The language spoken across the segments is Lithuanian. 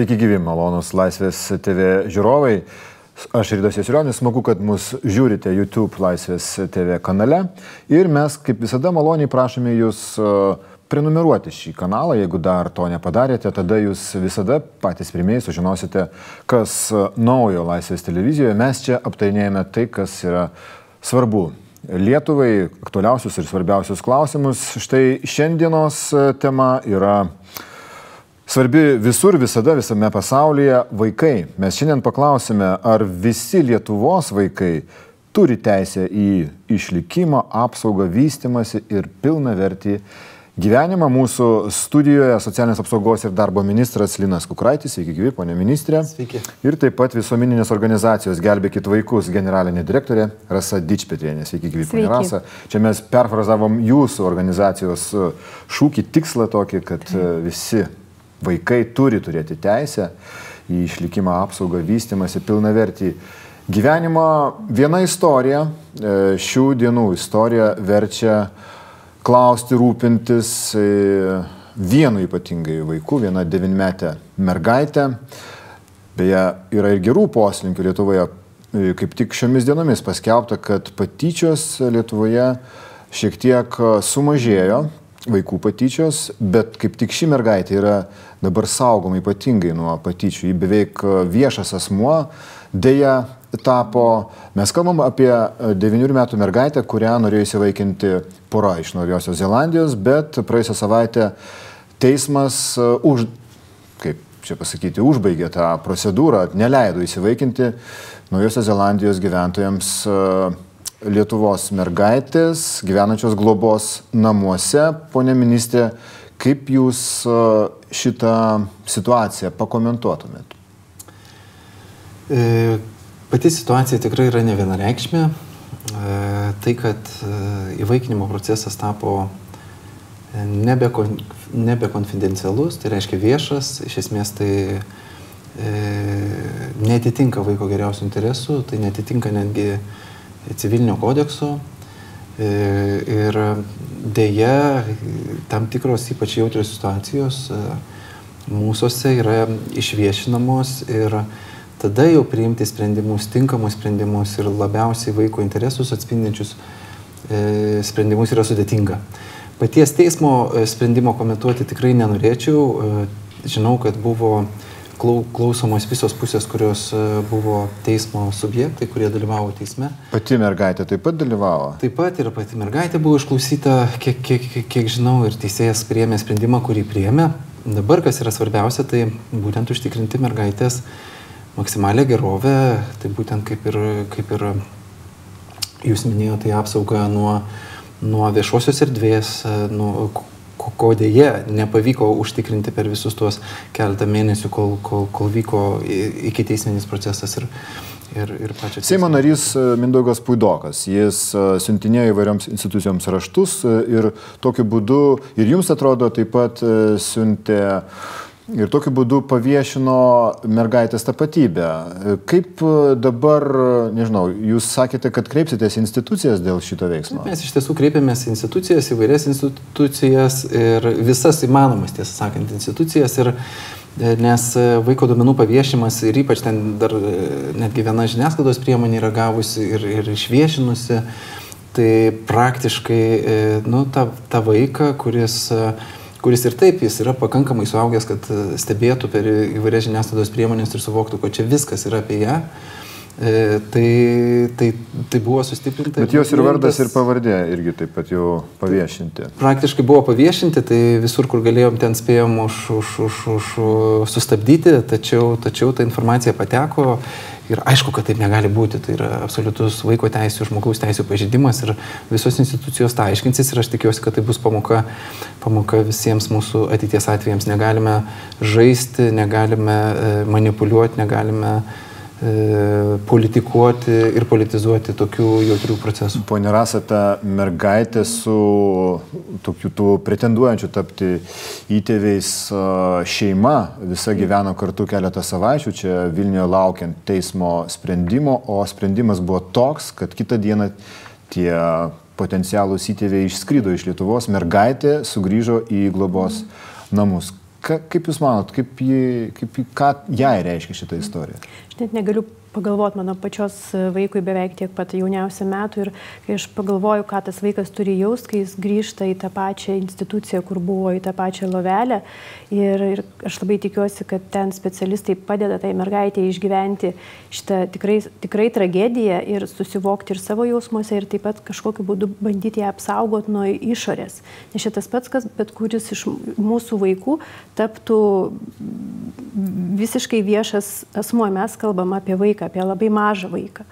Sveiki gyvi, malonus Laisvės TV žiūrovai. Aš Rydas Jesilionis, smagu, kad mus žiūrite YouTube Laisvės TV kanale. Ir mes, kaip visada, maloniai prašome jūs e, prenumeruoti šį kanalą. Jeigu dar to nepadarėte, tada jūs visada patys pirmieji sužinosite, kas naujo Laisvės televizijoje. Mes čia aptarinėjame tai, kas yra svarbu Lietuvai, aktualiausius ir svarbiausius klausimus. Štai šiandienos tema yra Svarbi visur, visada, visame pasaulyje vaikai. Mes šiandien paklausime, ar visi Lietuvos vaikai turi teisę į išlikimą, apsaugą, vystimąsi ir pilną vertį gyvenimą. Mūsų studijoje socialinės apsaugos ir darbo ministras Linas Kukraitis, sveiki gyvi, ponė ministrė. Sveiki. Ir taip pat visuomeninės organizacijos Gelbėkit vaikus generalinė direktorė Rasa Dičpetrienė, sveiki gyvi, ponė Rasa. Čia mes perfrazavom jūsų organizacijos šūkį, tikslą tokį, kad visi Vaikai turi turėti teisę į išlikimą, apsaugą, vystimąsi, pilna vertį. Gyvenimo viena istorija, e, šių dienų istorija verčia klausti, rūpintis e, vienu ypatingai vaiku, viena devinmetė mergaitė. Beje, yra ir gerų poslinkių Lietuvoje. E, kaip tik šiomis dienomis paskelbta, kad patyčios Lietuvoje šiek tiek sumažėjo, vaikų patyčios, bet kaip tik ši mergaitė yra dabar saugoma ypatingai nuo patyčių. Ji beveik viešas asmuo, dėja tapo, mes kalbam apie 9 metų mergaitę, kurią norėjo įsivaikinti pora iš Naujosios Zelandijos, bet praėjusią savaitę teismas e, už, kaip čia pasakyti, užbaigė tą procedūrą, neleido įsivaikinti Naujosios Zelandijos gyventojams uh, Lietuvos mergaitės gyvenančios globos namuose. Pone ministrė, kaip jūs šitą situaciją pakomentuotumėt? E, pati situacija tikrai yra ne vienareikšmė. E, tai, kad e, įvaikinimo procesas tapo nebe, nebe tai reiškia viešas, iš esmės tai e, netitinka vaiko geriausių interesų, tai netitinka netgi civilinio kodekso e, ir dėja tam tikros ypač jautrios situacijos e, mūsųse yra išviešinamos ir tada jau priimti sprendimus, tinkamus sprendimus ir labiausiai vaiko interesus atspindinčius e, sprendimus yra sudėtinga. Paties teismo sprendimo komentuoti tikrai nenorėčiau. Žinau, kad buvo klausomos visos pusės, kurios e, buvo teismo subjektai, kurie dalyvavo teisme. Pati mergaitė taip pat dalyvavo? Taip pat ir pati mergaitė buvo išklausyta, kiek, kiek, kiek, kiek žinau, ir teisėjas priėmė sprendimą, kurį priėmė. Dabar kas yra svarbiausia, tai būtent užtikrinti mergaitės maksimalę gerovę, tai būtent kaip ir, kaip ir jūs minėjote, tai apsauga nuo, nuo viešosios erdvės, e, nuo ko dėje nepavyko užtikrinti per visus tuos keletą mėnesių, kol, kol, kol vyko iki teisminis procesas ir, ir, ir pačią. Seimo narys e, Mindaugas Puidokas, jis e, siuntinėjo įvairioms institucijoms raštus e, ir tokiu būdu ir jums atrodo taip pat siuntė Ir tokiu būdu paviešino mergaitės tapatybę. Kaip dabar, nežinau, jūs sakėte, kad kreipsitės institucijas dėl šito veiksmo? Mes iš tiesų kreipiamės į institucijas, įvairias institucijas ir visas įmanomas, tiesą sakant, institucijas. Ir, nes vaiko duomenų paviešimas ir ypač ten dar netgi viena žiniasklaidos priemonė yra gavusi ir, ir išviešinusi, tai praktiškai, nu, tą, tą vaiką, kuris kuris ir taip jis yra pakankamai suaugęs, kad e, stebėtų per įvairias žiniasklaidos priemonės ir suvoktų, kad čia viskas yra apie ją. E, tai, tai, tai buvo sustiprinta. Bet jos ir vardas ir pavardė irgi taip pat jau paviešinti. Praktiškai buvo paviešinti, tai visur, kur galėjom, ten spėjom už, už, už, už sustabdyti, tačiau, tačiau ta informacija pateko Ir aišku, kad taip negali būti, tai yra absoliutus vaiko teisų, žmogaus teisų pažeidimas ir visos institucijos tą aiškinsis ir aš tikiuosi, kad tai bus pamoka, pamoka visiems mūsų ateities atvejams. Negalime žaisti, negalime e, manipuliuoti, negalime uh, politikuoti ir politizuoti tokių jautrių procesų. Pone Rasata, mergaitė su tokiu tų pretenduojančių tapti įtėviais šeima visa gyveno kartu keletą savaičių, čia Vilniuje laukiant teismo sprendimo, o sprendimas buvo toks, kad kitą dieną tie potencialūs įtėviai išskrydo iš Lietuvos, mergaitė sugrįžo į globos namus. Ka, kaip Jūs manot, kaip jį, kaip, ką jai reiškia šitą istoriją? Net negaliu pagalvoti, mano pačios vaikui beveik tiek pat jauniausių metų ir kai aš pagalvoju, ką tas vaikas turi jaust, kai jis grįžta į tą pačią instituciją, kur buvo, į tą pačią lovelę. Ir, ir aš labai tikiuosi, kad ten specialistai padeda tai mergaitė išgyventi šitą tikrai, tikrai tragediją ir susivokti ir savo jausmuose ir taip pat kažkokiu būdu bandyti ją apsaugoti nuo išorės. Nes šitas pats, kas bet kuris iš mūsų vaikų taptų visiškai viešas asmuo. Mes kalbam apie vaiką apie labai mažą vaiką.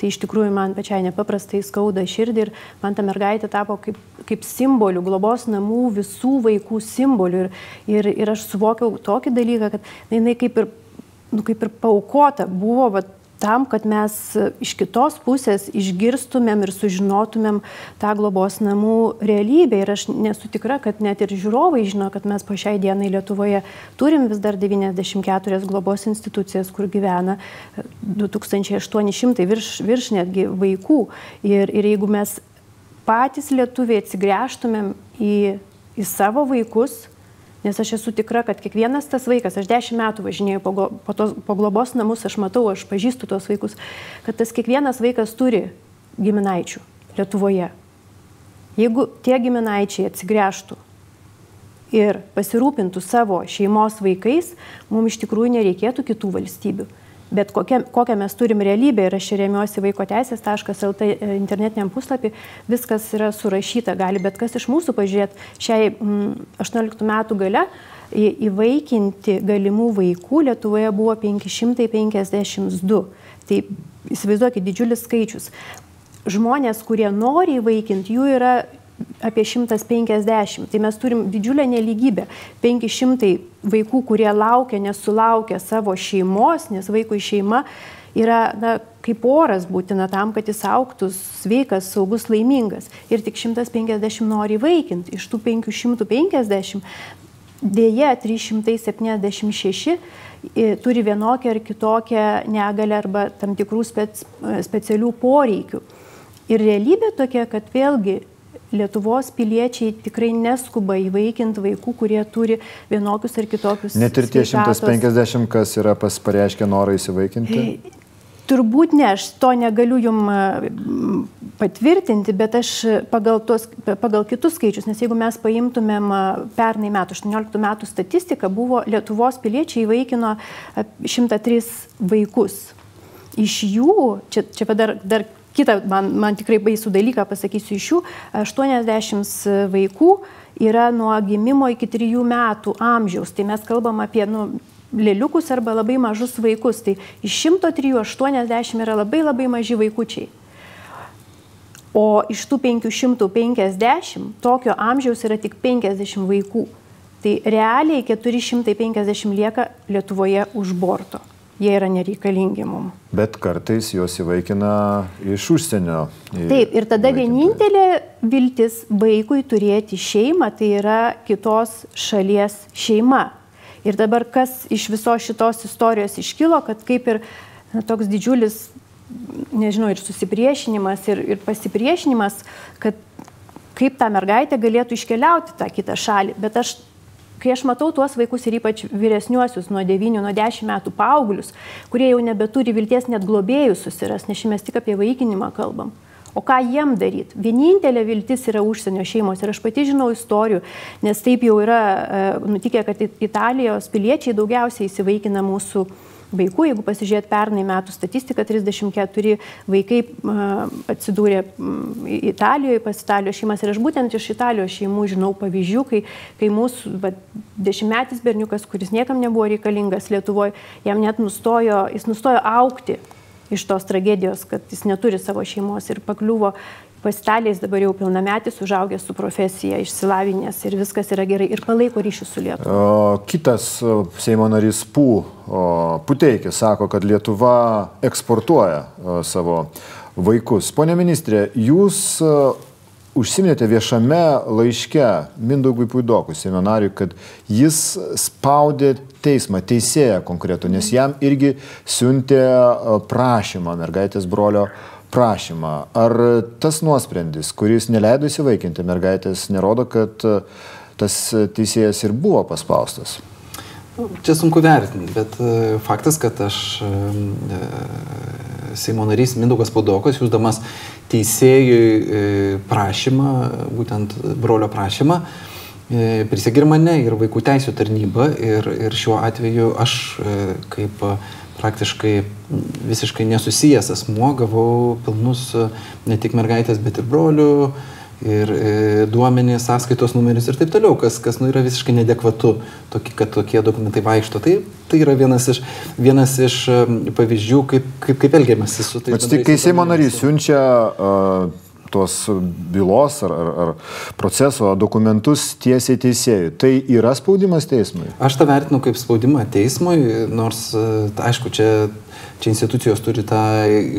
Tai iš tikrųjų man pačiai nepaprastai skauda širdį ir man ta mergaitė tapo kaip, kaip simboliu, globos namų visų vaikų simboliu. Ir, ir, ir aš suvokiau tokį dalyką, kad jinai kaip ir, nu, kaip ir paukota buvo vat, tam, kad mes iš kitos pusės išgirstumėm ir sužinotumėm tą globos namų realybę. Ir aš nesu tikra, kad net ir žiūrovai žino, kad mes po šiai dienai Lietuvoje turim vis dar 94 globos institucijas, kur gyvena 2800 virš, virš netgi vaikų. Ir, ir jeigu mes patys lietuviai atsigręžtumėm į, į savo vaikus, Nes aš esu tikra, kad kiekvienas tas vaikas, aš dešimt metų važinėjau po, po, tos, po globos namus, aš matau, aš pažįstu tos vaikus, kad tas kiekvienas vaikas turi giminaičių Lietuvoje. Jeigu tie giminaičiai atsigręžtų ir pasirūpintų savo šeimos vaikais, mums iš tikrųjų nereikėtų kitų valstybių bet kokia, kokią mes turim realybę ir aš remiuosi vaiko teisės.lt e, internetiniam puslapį, viskas yra surašyta, gali bet kas iš mūsų pažiūrėti šiai mm, 18 metų gale. Įvaikinti galimų vaikų Lietuvoje buvo 552. Tai įsivaizduokit, didžiulis skaičius. Žmonės, kurie nori įvaikinti, jų yra apie 150. Tai mes turim didžiulę neligybę. 500 vaikų, kurie laukia, nesulaukia savo šeimos, nes vaikui šeima yra na, kaip oras būtina tam, kad jis auktų sveikas, saugus, laimingas. Ir tik 150 nori vaikinti. Iš tų 550 dėja 376 turi vienokią ar kitokią negalę arba tam tikrų spec, specialių poreikių. Ir realybė tokia, kad vėlgi Lietuvos piliečiai tikrai neskuba įvaikinti vaikų, kurie turi vienokius ar kitokius. Net ir tie 150, kas yra pareiškę norą įsivaikinti? Turbūt ne, aš to negaliu jum patvirtinti, bet aš pagal, tos, pagal kitus skaičius, nes jeigu mes paimtumėm pernai metų, 18 metų statistiką, buvo Lietuvos piliečiai įvaikino 103 vaikus. Iš jų, čia, čia dar, dar kitą, man, man tikrai baisų dalyką pasakysiu iš jų, 80 vaikų yra nuo gimimo iki 3 metų amžiaus. Tai mes kalbam apie nu, lėliukus arba labai mažus vaikus. Tai iš 103 80 yra labai labai maži vaikučiai. O iš tų 550 tokio amžiaus yra tik 50 vaikų. Tai realiai 450 lieka Lietuvoje už borto jie yra nereikalingi mums. Bet kartais juos įvaikina iš užsienio. Taip, ir tada vienintelė viltis vaikui turėti šeimą, tai yra kitos šalies šeima. Ir dabar kas iš visos šitos istorijos iškilo, kad kaip ir na, toks didžiulis, nežinau, ir susipriešinimas, ir, ir pasipriešinimas, kad kaip ta mergaitė galėtų iškeliauti tą kitą šalį. Bet aš kai aš matau tuos vaikus ir ypač vyresniuosius nuo 9, nuo 10 metų paauglius, kurie jau nebeturi vilties net globėjų susiras, nes mes tik apie vaikinimą kalbam. O ką jiem daryti? Vienintelė viltis yra užsienio šeimos. Ir aš pati žinau istorijų, nes taip jau yra e, nutikę, kad Italijos piliečiai daugiausiai įsivaikina mūsų uh, vaikų. Jeigu pasižiūrėt pernai metų statistiką, 34 vaikai atsidūrė Italijoje, pas Italijos šeimas. Ir aš būtent iš Italijos šeimų žinau pavyzdžių, kai, kai mūsų va, dešimtmetis berniukas, kuris niekam nebuvo reikalingas Lietuvoje, jam net nustojo, jis nustojo aukti iš tos tragedijos, kad jis neturi savo šeimos ir pakliuvo Pasitaliais dabar jau pilnametis, užaugęs su profesija, išsilavinęs ir viskas yra gerai ir palaiko ryšių su Lietuva. Kitas Seimo narys Pū, Puteikis, sako, kad Lietuva eksportuoja savo vaikus. Pone ministrė, jūs užsiminėte viešame laiške Mindaugui Puidokui, seminariui, kad jis spaudė teismą, teisėją konkretų, nes jam irgi siuntė prašymą mergaitės brolio prašymą. Ar tas nuosprendis, kuris neleido įsivaikinti mergaitės, nerodo, kad e, tas teisėjas ir buvo paspaustas. Čia sunku vertinti, bet e, faktas, kad aš e, Seimo narys Mindaugas Paudokas, jūsdamas teisėjui prašymą, būtent brolio prašymą, prisigir mane ir vaikų teisų tarnybą ir, ir šiuo atveju aš kaip praktiškai visiškai nesusijęs asmuo gavau pilnus ne tik mergaitės, bet ir brolių ir e, duomenys, sąskaitos numeris ir taip toliau, kas, kas nu, yra visiškai nedekvatu, tokie, kad tokie dokumentai vaikšto. Tai, tai yra vienas iš, vienas iš pavyzdžių, kaip, kaip, kaip elgiamasi su tais. Bet tik kai Seimo narys siunčia uh, tos bylos ar, ar, ar proceso dokumentus tiesiai teisėjui. Tai yra spaudimas teismui? Aš tą vertinu kaip spaudimą teismui, nors, aišku, čia čia institucijos turi tą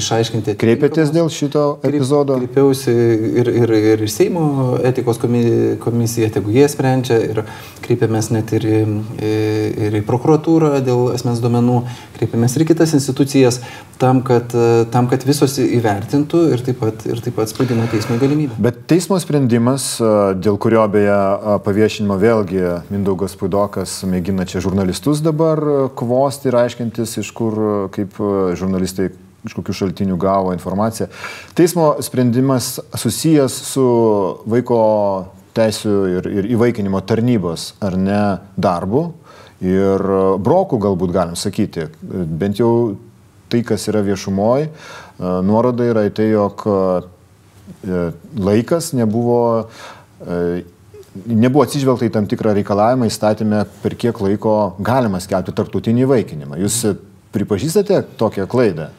išaiškinti. Kreipėtės dėl šito epizodo? Kreipiausi ir, ir, ir Seimo etikos komisija, tegu jie sprendžia, ir kreipėmės net ir, ir į prokuratūrą dėl asmens duomenų, kreipėmės ir kitas institucijas tam, kad, tam, kad visos įvertintų ir taip pat, ir taip pat spaudimo teismo galimybę. Bet teismo sprendimas, dėl kurio beje paviešinimo vėlgi Mindaugas Puidokas mėgina čia žurnalistus dabar kvosti ir aiškintis, iš kur kaip žurnalistai iš kokių šaltinių gavo informaciją. Teismo sprendimas susijęs su vaiko teisų ir, ir įvaikinimo tarnybos ar ne darbu ir brokų galbūt galim sakyti. Bent jau tai, kas yra viešumoje, nuoroda yra į tai, jog e, laikas nebuvo e, nebuvo atsižvelgta į tam tikrą reikalavimą įstatymę, per kiek laiko galima skelbti tarptautinį įvaikinimą. Jūs Pripažįstate tokią klaidą?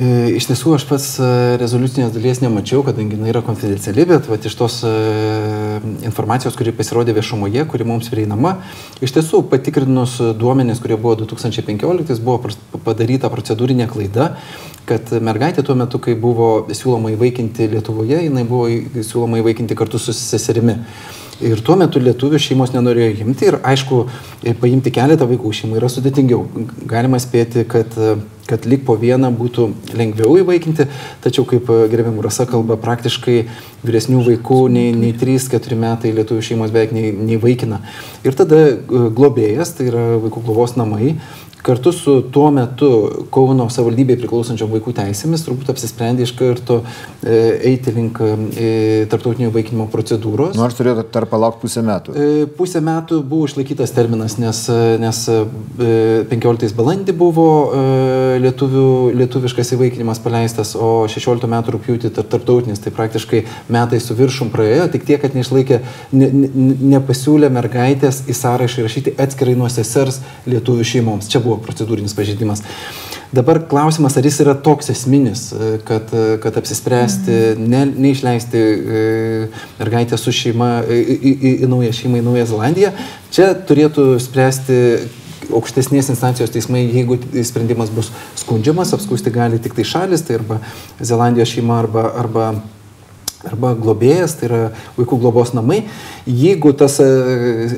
E, iš tiesų aš pats e, rezoliucinės dalies nemačiau, kadangi jinai yra konfidenciali, bet vat, iš tos e, informacijos, kuri pasirodė viešumoje, kuri mums prieinama, iš tiesų patikrinus duomenis, kurie buvo 2015, buvo padaryta procedūrinė klaida, kad mergaitė tuo metu, kai buvo siūloma įvaikinti Lietuvoje, jinai buvo siūloma įvaikinti kartu su seserimi. Ir tuo metu lietuvių šeimos nenorėjo imti ir aišku, paimti keletą vaikų šeimų yra sudėtingiau. Galima spėti, kad, kad lik po vieną būtų lengviau įvaikinti, tačiau kaip gerbiamų rasa kalba, praktiškai vyresnių vaikų nei, nei 3-4 metai lietuvių šeimos beveik nei, nei vaikina. Ir tada globėjas, tai yra vaikų globos namai, kartu su tuo metu Kauno savivaldybei priklausančiom vaikų teisėmis turbūt apsisprendė iš karto e, eiti link e, tarptautinio vaikinimo procedūros. Nors turėtų tarp palaukti pusę metų. E, pusę metų buvo išlaikytas terminas, nes, nes 15 balandį buvo lietuvių, lietuviškas įvaikinimas paleistas, o 16 metų rūpjūtį tarptautinis, tai praktiškai metai su viršum praėjo, tik tiek, kad neišlaikė, ne, ne, nepasiūlė mergaitės į sąrašą įrašyti atskirai nuo sesers lietuvių šeimoms. Čia buvo buvo procedūrinis pažeidimas. Dabar klausimas, ar jis yra toks esminis, e, kad, e, kad apsispręsti, ne, neišleisti e, mergaitę su šeima į, į, į, į naują šeimą į Naują Zelandiją. Čia turėtų spręsti aukštesnės instancijos teismai, jeigu sprendimas bus skundžiamas, apskūsti gali tik tai šalis, tai arba Zelandijos šeima, arba, arba arba globėjas, tai yra vaikų globos namai. Jeigu tas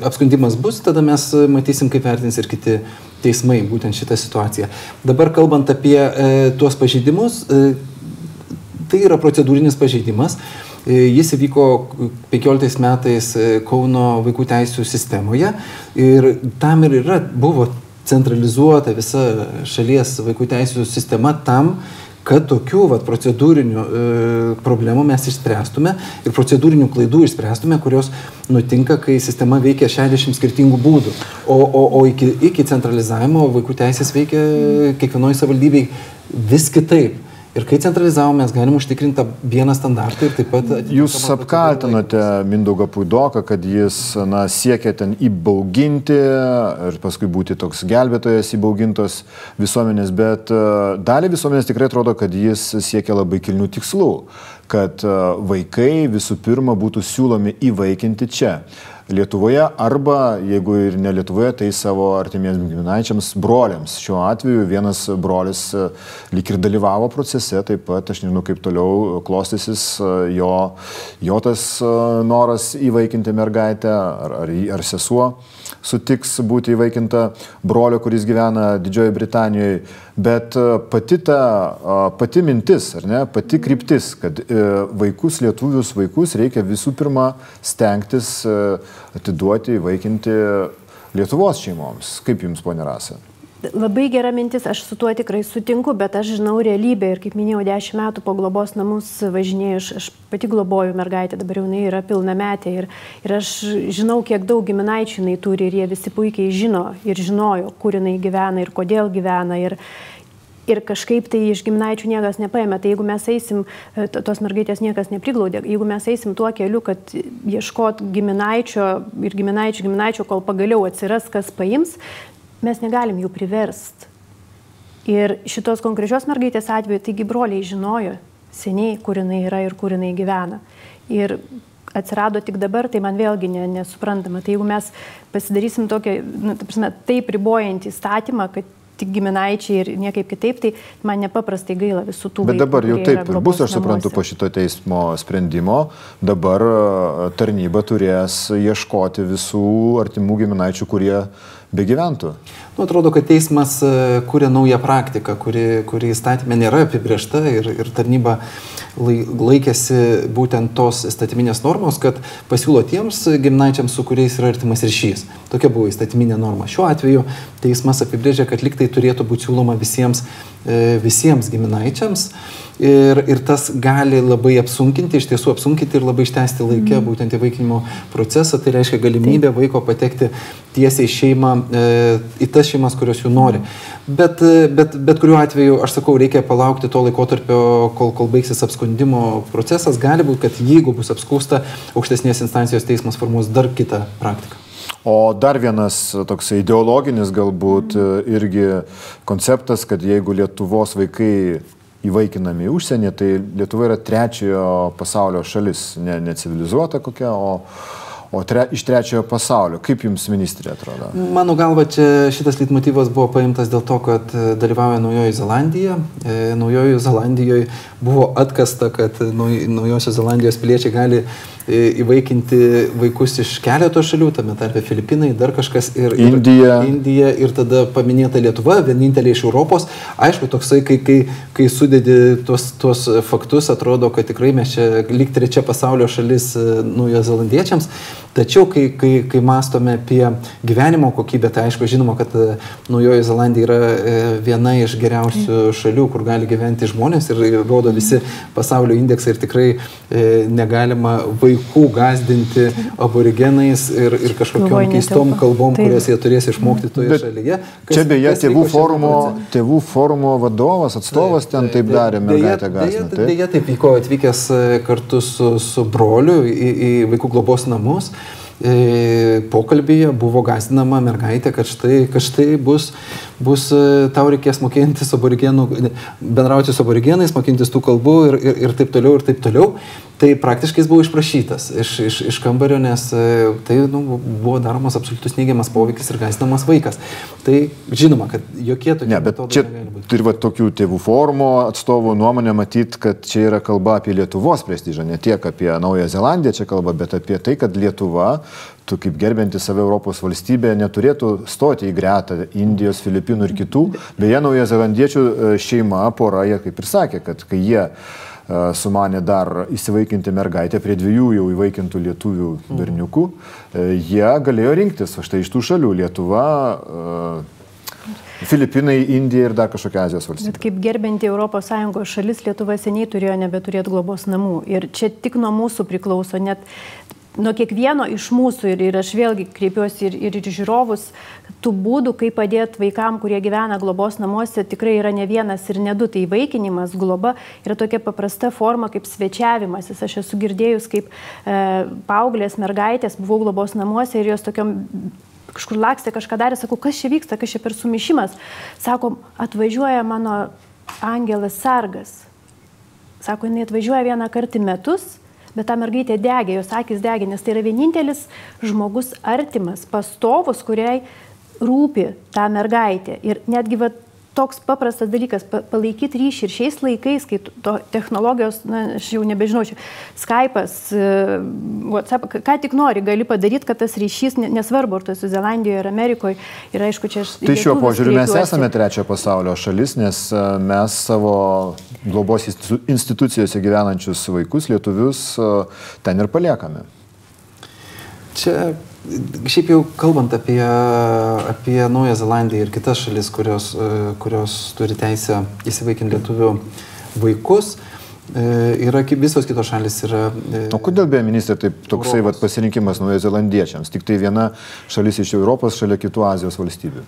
apskundimas bus, tada mes matysim, kaip vertins ir kiti teismai būtent šitą situaciją. Dabar kalbant apie e, tuos pažeidimus, e, tai yra procedūrinis pažeidimas. E, jis įvyko 15 metais e, Kauno vaikų teisų sistemoje ir tam ir yra, buvo centralizuota visa šalies vaikų teisų sistema tam, kad tokių vat, procedūrinių e, problemų mes išspręstume ir procedūrinių klaidų išspręstume, kurios nutinka, kai sistema veikia 60 skirtingų būdų. O, o, o iki, iki centralizavimo vaikų teisės veikia kiekvienoje savivaldybėje vis kitaip. Ir kai centralizavom, mes galim užtikrinti vieną standartą ir taip pat... Jūs apkaltinote Mindaugą Puidoką, kad jis na, siekia ten įbauginti ir paskui būti toks gelbėtojas įbaugintos visuomenės, bet e, dalį visuomenės tikrai atrodo, kad jis siekia labai kilnių tikslų, kad e, vaikai visų pirma būtų siūlomi įvaikinti čia. Lietuvoje arba, jeigu ir ne Lietuvoje, tai savo artimiems giminaičiams, broliams. Šiuo atveju vienas brolis e, lik ir dalyvavo procese, taip pat aš nežinau, kaip toliau klostysis e, jo, jo tas e, noras įvaikinti mergaitę ar, ar, ar sesuo sutiks būti įvaikinta brolio, kuris gyvena Didžiojoje Britanijoje. Bet pati ta, pati mintis, ar ne, pati kryptis, kad vaikus, lietuvius vaikus reikia visų pirma stengtis atiduoti, įvaikinti Lietuvos šeimoms. Kaip jums, ponė Rasa? Labai gera mintis, aš su tuo tikrai sutinku, bet aš žinau realybę ir kaip minėjau, dešimt metų po globos namus važinėjau, aš, aš pati globoju mergaitę, dabar jau jinai yra pilna metė ir, ir aš žinau, kiek daug giminaičių jinai turi ir jie visi puikiai žino ir žinojo, kur jinai gyvena ir kodėl gyvena. Ir, ir kažkaip tai iš giminaičių niekas nepaėmė. Tai jeigu mes eisim, e, tos mergaitės niekas nepriglaudė, jeigu mes eisim tuo keliu, kad ieškot giminaičio ir giminaičio, giminaičio, kol pagaliau atsiras, kas paims, mes negalim jų priverst. Ir šitos konkrečios mergaitės atveju, taigi broliai žinojo seniai, kur jinai yra ir kur jinai gyvena. Ir atsirado tik dabar, tai man vėlgi ne, nesuprantama. Tai jeigu mes pasidarysim tokią, nu, ta prasme, taip ribojantį įstatymą, kad tik giminaičiai ir niekaip kitaip, tai man nepaprastai gaila visų tų. Bet dabar jau taip ir bus, aš suprantu, namuose. po šito teismo sprendimo, dabar e, tarnyba turės ieškoti visų artimų giminaičių, kurie begyventų. Nu, atrodo, kad teismas e, kūrė naują praktiką, kuri, kuri įstatymė nėra apibriešta ir, ir tarnyba laikėsi būtent tos įstatyminės normos, kad pasiūlo tiems gimnaičiams, su kuriais yra artimas ryšys. Tokia buvo įstatyminė norma. Šiuo atveju teismas apibrėžė, kad liktai turėtų būti siūloma visiems, e, visiems giminaičiams ir, ir tas gali labai apsunkinti, iš tiesų apsunkinti ir labai ištesti laikę mm. būtent įvaikinimo procesą. Tai reiškia galimybę Taip. vaiko patekti tiesiai šeimą, e, į tas šeimas, kurios jų nori. Bet, e, bet, bet kuriuo atveju, aš sakau, reikia palaukti to laikotarpio, kol, kol baigsis apskundimo procesas. Gali būti, kad jeigu bus apskūsta, aukštesnės instancijos teismas formuos dar kitą praktiką. O dar vienas toks ideologinis galbūt e, irgi konceptas, kad jeigu Lietuvos vaikai įvaikinami užsienį, tai Lietuva yra trečiojo pasaulio šalis, ne, ne civilizuota kokia, o, o tre, iš trečiojo pasaulio. Kaip jums ministrė atrodo? Mano galva, čia šitas leitmotyvas buvo paimtas dėl to, kad e, dalyvauja Naujoji Zelandija. E, Naujoji Zelandijoje buvo atkasta, kad Naujosios Zelandijos piliečiai gali įvaikinti vaikus iš keleto šalių, tame tarpe Filipinai, dar kažkas ir Indija. Ir, Indija ir tada paminėta Lietuva, vienintelė iš Europos. Aišku, toksai, kai, kai, kai sudedi tuos, tuos faktus, atrodo, kad tikrai mes čia lyg trečia pasaulio šalis e, naujo zelandiečiams. Tačiau, kai, kai, kai mastome apie gyvenimo kokybę, tai aišku, žinoma, kad e, Naujoji Zelandija yra e, viena iš geriausių šalių, kur gali gyventi žmonės ir, rodo visi pasaulio indeksai ir tikrai negalima vaikų gazdinti aborigenais ir, ir kažkokiam keistom kalbom, Taip. kurias jie turės išmokti toje Bet šalyje. Kas, čia beje, tėvų forumo, tėvų forumo vadovas, atstovas taip, ten taip, taip darė, mergaitė gazdinti. Deja, deja, taip vyko atvykęs kartu su, su broliu į, į vaikų globos namus. E, pokalbėje buvo gazdinama mergaitė, kad štai, kad štai bus, bus, e, tau reikės mokintis aborigenų, bendrauti su aborigenais, mokintis tų kalbų ir, ir, ir taip toliau, ir taip toliau. Tai praktiškai jis buvo išprašytas iš, iš, iš kambario, nes e, tai nu, buvo daromas absoliutus neigiamas poveikis ir gazdinamas vaikas. Tai žinoma, kad jokie tokie. Ne, bet čia turi va, tokių tėvų forumo atstovų nuomonę matyti, kad čia yra kalba apie Lietuvos prestižą, ne tiek apie Naują Zelandiją čia kalba, bet apie tai, kad Lietuva tu kaip gerbinti save Europos valstybė neturėtų stoti į gretą Indijos, Filipinų ir kitų. Beje, nauja zelandiečių e, šeima, pora, jie kaip ir sakė, kad kai jie e, sumanė dar įsivaikinti mergaitę prie dviejų jau įvaikintų lietuvių berniukų, e, jie galėjo rinktis, štai iš tų šalių Lietuva, Filipinai, Indija ir dar kažkokia Azijos valstybė. Bet kaip gerbinti ES šalis Lietuva seniai turėjo nebeturėti globos namų. Ir čia tik nuo mūsų priklauso, net nuo kiekvieno iš mūsų ir, ir aš vėlgi kreipiuosi ir, ir, ir žiūrovus, tų būdų, kaip padėti vaikam, kurie gyvena globos namuose, tikrai yra ne vienas ir ne du. Tai vaikinimas, globa yra tokia paprasta forma kaip svečiavimasis. Aš esu girdėjus, kaip e, paauglės mergaitės buvau globos namuose ir jos tokiam kažkur lakstė, kažką darė, sakau, kas čia vyksta, kas čia per sumišimas. Sako, atvažiuoja mano angelas sargas. Sako, jinai atvažiuoja vieną kartą metus bet ta mergaitė degė, jos akis degė, nes tai yra vienintelis žmogus artimas, pastovus, kuriai rūpi ta mergaitė. Ir netgi va, toks paprastas dalykas pa, palaikyti ryšį ir šiais laikais, kai to technologijos, na, aš jau nebežinau, čia Skype'as, e, WhatsApp, ką tik nori, gali padaryti, kad tas ryšys, nesvarbu, ar tu esi Zelandijoje ar Amerikoje, ir aišku, čia aš... Tai šiuo požiūriu mes esame trečiojo pasaulio šalis, nes e, mes savo globos institucijose gyvenančius vaikus, lietuvius, e, ten ir paliekame. Čia Šiaip jau kalbant apie, apie Naują Zelandiją ir kitas šalis, kurios, e, kurios turi teisę įsivaikinti lietuvių vaikus, e, yra visos kitos šalis yra. E, o kodėl be ministrė taip toksai vat, pasirinkimas naujozelandiečiams? Tik tai viena šalis iš Europos šalia kitų Azijos valstybių.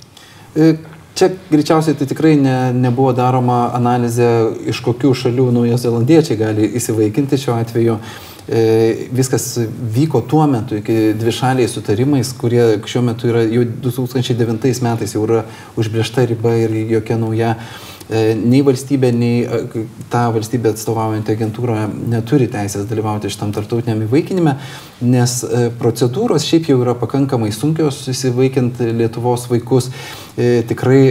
Čia greičiausiai tai tikrai ne, nebuvo daroma analizė, iš kokių šalių naujozelandiečiai gali įsivaikinti šiuo atveju. E, viskas vyko tuo metu iki dvišaliai sutarimais, kurie šiuo metu yra jau 2009 metais jau yra užbriešta riba ir jokia nauja e, nei valstybė, nei e, ta valstybė atstovaujantį agentūrą neturi teisės dalyvauti šitam tartautiniam įvaikinime, nes procedūros šiaip jau yra pakankamai sunkios įsivaikint Lietuvos vaikus. Tikrai.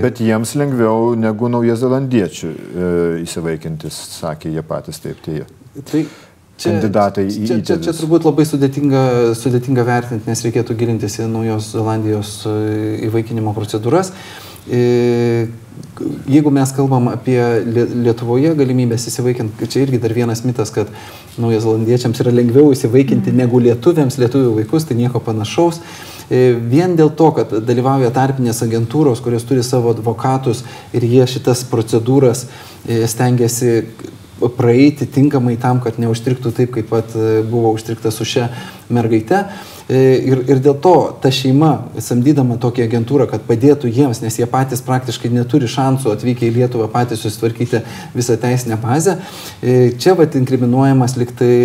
Bet jiems lengviau negu naujazelandiečių įsivaikintis, sakė jie patys taip. Tai, tai čia, kandidatai į čia, čia, čia turbūt labai sudėtinga, sudėtinga vertinti, nes reikėtų gilintis į Naujos Zelandijos e, įvaikinimo procedūras. E, jeigu mes kalbam apie Lietuvoje galimybės įsivaikinti, čia irgi dar vienas mitas, kad naujazelandiečiams yra lengviau įsivaikinti mm. negu lietuviams, lietuvių vaikus, tai nieko panašaus. E, vien dėl to, kad dalyvauja tarpinės agentūros, kurios turi savo advokatus ir jie šitas procedūras stengiasi praeiti tinkamai tam, kad neužstriktų taip, kaip pat e, buvo užstrikta su šia mergaite. E, ir, ir dėl to ta šeima, samdydama tokią agentūrą, kad padėtų jiems, nes jie patys praktiškai neturi šansų atvykę į Lietuvą patys susitvarkyti visą teisinę bazę, e, čia vat inkriminuojamas liktai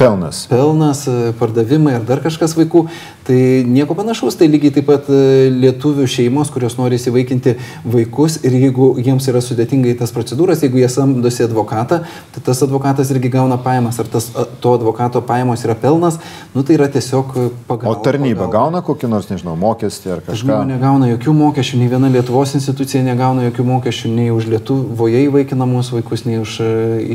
pelnas. pelnas, pardavimai ar dar kažkas vaikų. Tai nieko panašaus, tai lygiai taip pat lietuvių šeimos, kurios nori įsivaikinti vaikus ir jeigu jiems yra sudėtinga į tas procedūras, jeigu jie samdosi advokatą, tai tas advokatas irgi gauna pajamas, ar tas, to advokato pajamos yra pelnas, nu tai yra tiesiog pagalba. O tarnyba pagalba. gauna kokį nors, nežinau, mokestį ar kažką? Žinoma, negauna jokių mokesčių, nei viena Lietuvos institucija negauna jokių mokesčių, nei už Lietuvoje įvaikinamus vaikus, nei už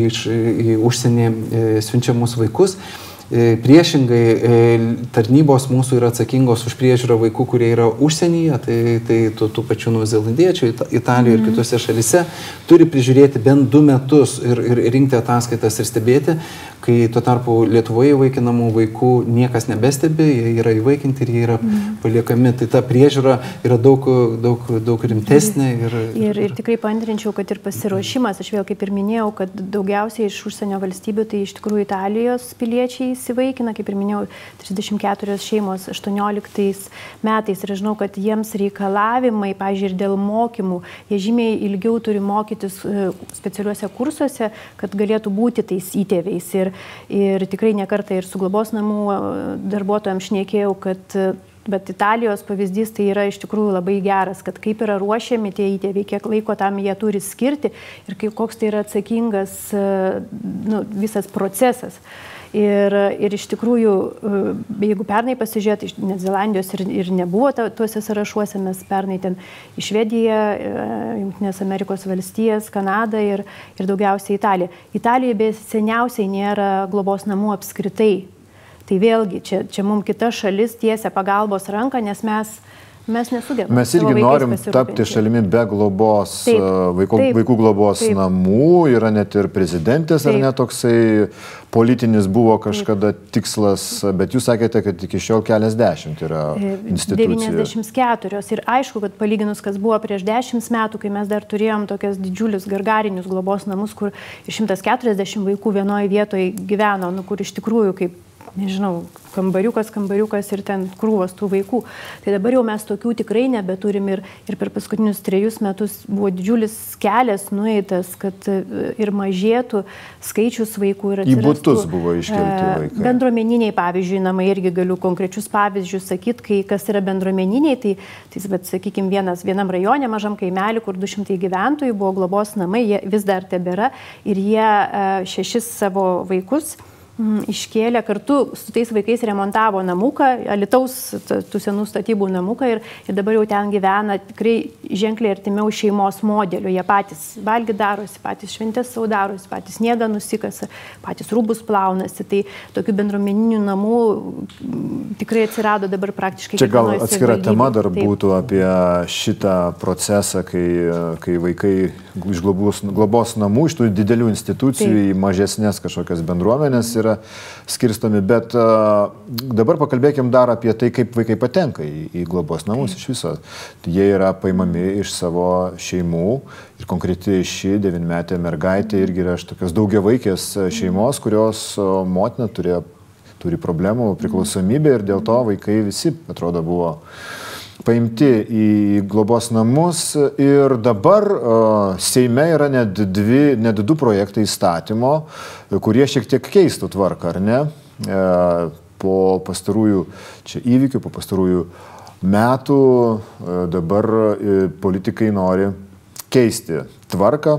iš, į užsienį e, siunčiamus vaikus. E, priešingai, e, tarnybos mūsų yra atsakingos už priežiūrą vaikų, kurie yra užsienyje, tai, tai tų, tų pačių nuzelandiečių, Italijoje ir mhm. kitose šalise, turi prižiūrėti bent du metus ir, ir rinkti ataskaitas ir stebėti, kai tuo tarpu Lietuvoje įvaikinamų vaikų niekas nebestebi, jie yra įvaikinti ir jie yra mm. paliekami. Tai ta priežiūra yra daug, daug, daug rimtesnė. Ir, ir, ir tikrai pantrinčiau, kad ir pasiruošimas, aš vėl kaip ir minėjau, kad daugiausiai iš užsienio valstybių tai iš tikrųjų Italijos piliečiai įsivaikina, kaip ir minėjau, 34 šeimos 18 metais ir žinau, kad jiems reikalavimai, pažiūrėjau, ir dėl mokymų, jie žymiai ilgiau turi mokytis e, specialiuose kursuose, kad galėtų būti tais įtėviais. Ir ir tikrai nekartą ir su globos namų darbuotojams šnekėjau, kad Bet Italijos pavyzdys tai yra iš tikrųjų labai geras, kad kaip yra ruošiami tie įtėviai, kiek laiko tam jie turi skirti ir kaip, koks tai yra atsakingas nu, visas procesas. Ir, ir iš tikrųjų, jeigu pernai pasižiūrėt, net Zelandijos ir, ir nebuvo tuose sąrašuose, mes pernai ten į Švediją, Junktinės Amerikos valstijas, Kanadą ir, ir daugiausiai Italiją. Italijoje be seniausiai nėra globos namų apskritai Tai vėlgi, čia, čia mums kita šalis tiesia pagalbos ranką, nes mes, mes nesugebame. Mes irgi norim tapti šalimi be globos, taip, vaikų, taip, vaikų globos taip. namų, yra net ir prezidentės, taip. ar net toksai politinis buvo kažkada tikslas, bet jūs sakėte, kad iki šiol keliasdešimt yra e, institucijų. 94 ir aišku, kad palyginus, kas buvo prieš 10 metų, kai mes dar turėjom tokias didžiulius gargarinius globos namus, kur 140 vaikų vienoje vietoje gyveno, nu, kur iš tikrųjų kaip nežinau, kambariukas, kambariukas ir ten krūvos tų vaikų. Tai dabar jau mes tokių tikrai nebeturim ir, ir per paskutinius trejus metus buvo didžiulis kelias nueitas, kad e, ir mažėtų skaičius vaikų ir atsirastų. Į būtus buvo iškelti e, vaikai. Bendruomeniniai, pavyzdžiui, namai irgi galiu konkrečius pavyzdžius sakyti, kai kas yra bendruomeniniai, tai, tai bet, sakykime, vienas, vienam rajone, mažam kaimelį, kur 200 gyventojų buvo globos namai, jie vis dar tebėra ir jie e, šešis savo vaikus iškėlė kartu su tais vaikais remontavo namuką, Alitaus tų senų statybų namuką ir, ir dabar jau ten gyvena tikrai ženkliai artimiau šeimos modeliu. Jie patys valgy darosi, patys šventės savo darosi, patys sniegą nusikasa, patys rūbus plaunasi. Tai tokių bendruomeninių namų mm, tikrai atsirado dabar praktiškai. Čia gal atskira tema dar Taip. būtų apie šitą procesą, kai, kai vaikai iš globos, globos namų, iš tų didelių institucijų Taip. į mažesnės kažkokias bendruomenės yra yra skirstomi, bet dabar pakalbėkim dar apie tai, kaip vaikai patenka į, į globos namus iš viso. Jie yra paimami iš savo šeimų ir konkreti ši devinmetė mergaitė irgi yra iš tokios daugiavaikės šeimos, kurios motina turėjo, turi problemų, priklausomybę ir dėl to vaikai visi, atrodo, buvo paimti į globos namus ir dabar uh, Seime yra net, dvi, net du projektai įstatymo, kurie šiek tiek keistų tvarką, ar ne? Uh, po pastarųjų čia įvykių, po pastarųjų metų uh, dabar politikai nori keisti tvarką,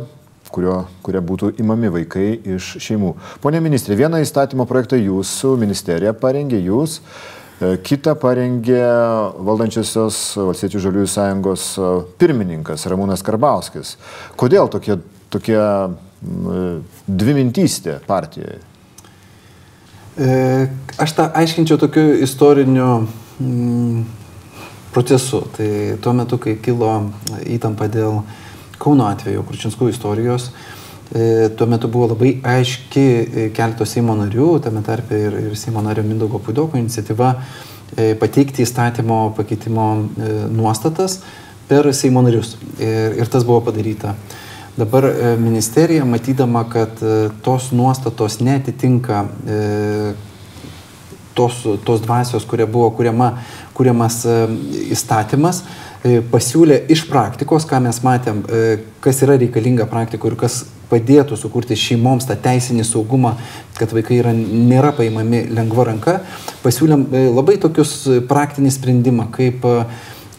kurio, kuria būtų imami vaikai iš šeimų. Pone ministrė, vieną įstatymo projektą jūsų ministerija parengė jūs. Uh, E, Kita parengė valdančiosios Valstiečių žaliųjų sąjungos e, pirmininkas Ramūnas Karbauskis. Kodėl tokie, tokie dvimintystė partijoje? E, aš tą aiškinčiau tokiu istoriniu procesu. Tai tuo metu, kai kilo įtampa dėl Kauno atveju, Kurčinskų istorijos, E, tuo metu buvo labai aiški e, keletos Seimo narių, tame tarpe ir, ir Seimo nario Mindaugo Pudoko iniciatyva e, pateikti įstatymo pakeitimo nuostatas per Seimo narius. Ir, ir tas buvo padaryta. Dabar ministerija, matydama, kad tos nuostatos netitinka tos, tos dvasios, kuria buvo kuriama, kuriamas įstatymas, pasiūlė iš praktikos, ką mes matėm, kas yra reikalinga praktikoje ir kas padėtų sukurti šeimoms tą teisinį saugumą, kad vaikai yra, nėra paimami lengva ranka, pasiūlėm e, labai tokius praktinį sprendimą, kaip, e,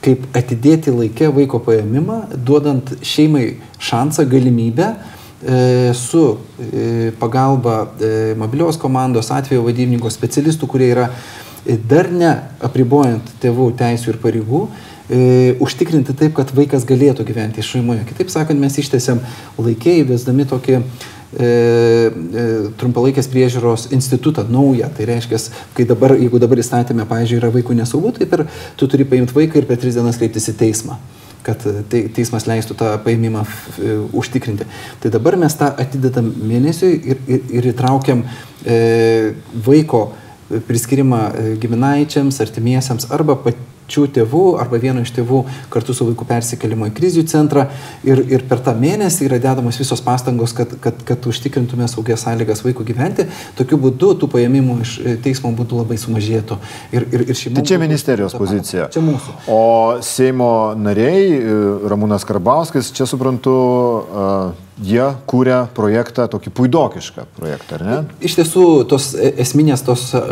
kaip atidėti laikę vaiko paėmimą, duodant šeimai šansą, galimybę e, su pagalba mobilios komandos atvejo vadybininko specialistų, kurie yra dar ne apribojant tėvų teisų ir pareigų, e, užtikrinti taip, kad vaikas galėtų gyventi šeimoje. Kitaip sakant, mes ištėsiam laikiai, vesdami tokį e, e, trumpalaikės priežiūros institutą naują. Tai reiškia, kai dabar, jeigu dabar įstatymė, pavyzdžiui, yra vaikų nesaugu, tai per, tu turi paimti vaiką ir per tris dienas kreiptis į teismą kad te, teismas leistų tą paėmimą e, užtikrinti. Tai dabar mes tą atidedam mėnesiui ir, ir, ir įtraukiam e, vaiko priskirimą e, giminaičiams, artimiesiams arba pat, pačių tėvų arba vieno iš tėvų kartu su vaiku persikėlimo į krizių centrą ir, ir per tą mėnesį yra dedamos visos pastangos, kad, kad, kad užtikrintume saugias sąlygas vaikų gyventi. Tokiu būdu tų paėmimų iš e, teismo būtų labai sumažėtų. Ir, ir, ir tai čia ministerijos pozicija. Čia mūsų. O Seimo nariai, e, Ramūnas Karbauskis, čia suprantu, uh, jie kūrė projektą, tokį puidokišką projektą, ar ne? Iš tiesų, tos e, esminės tos e,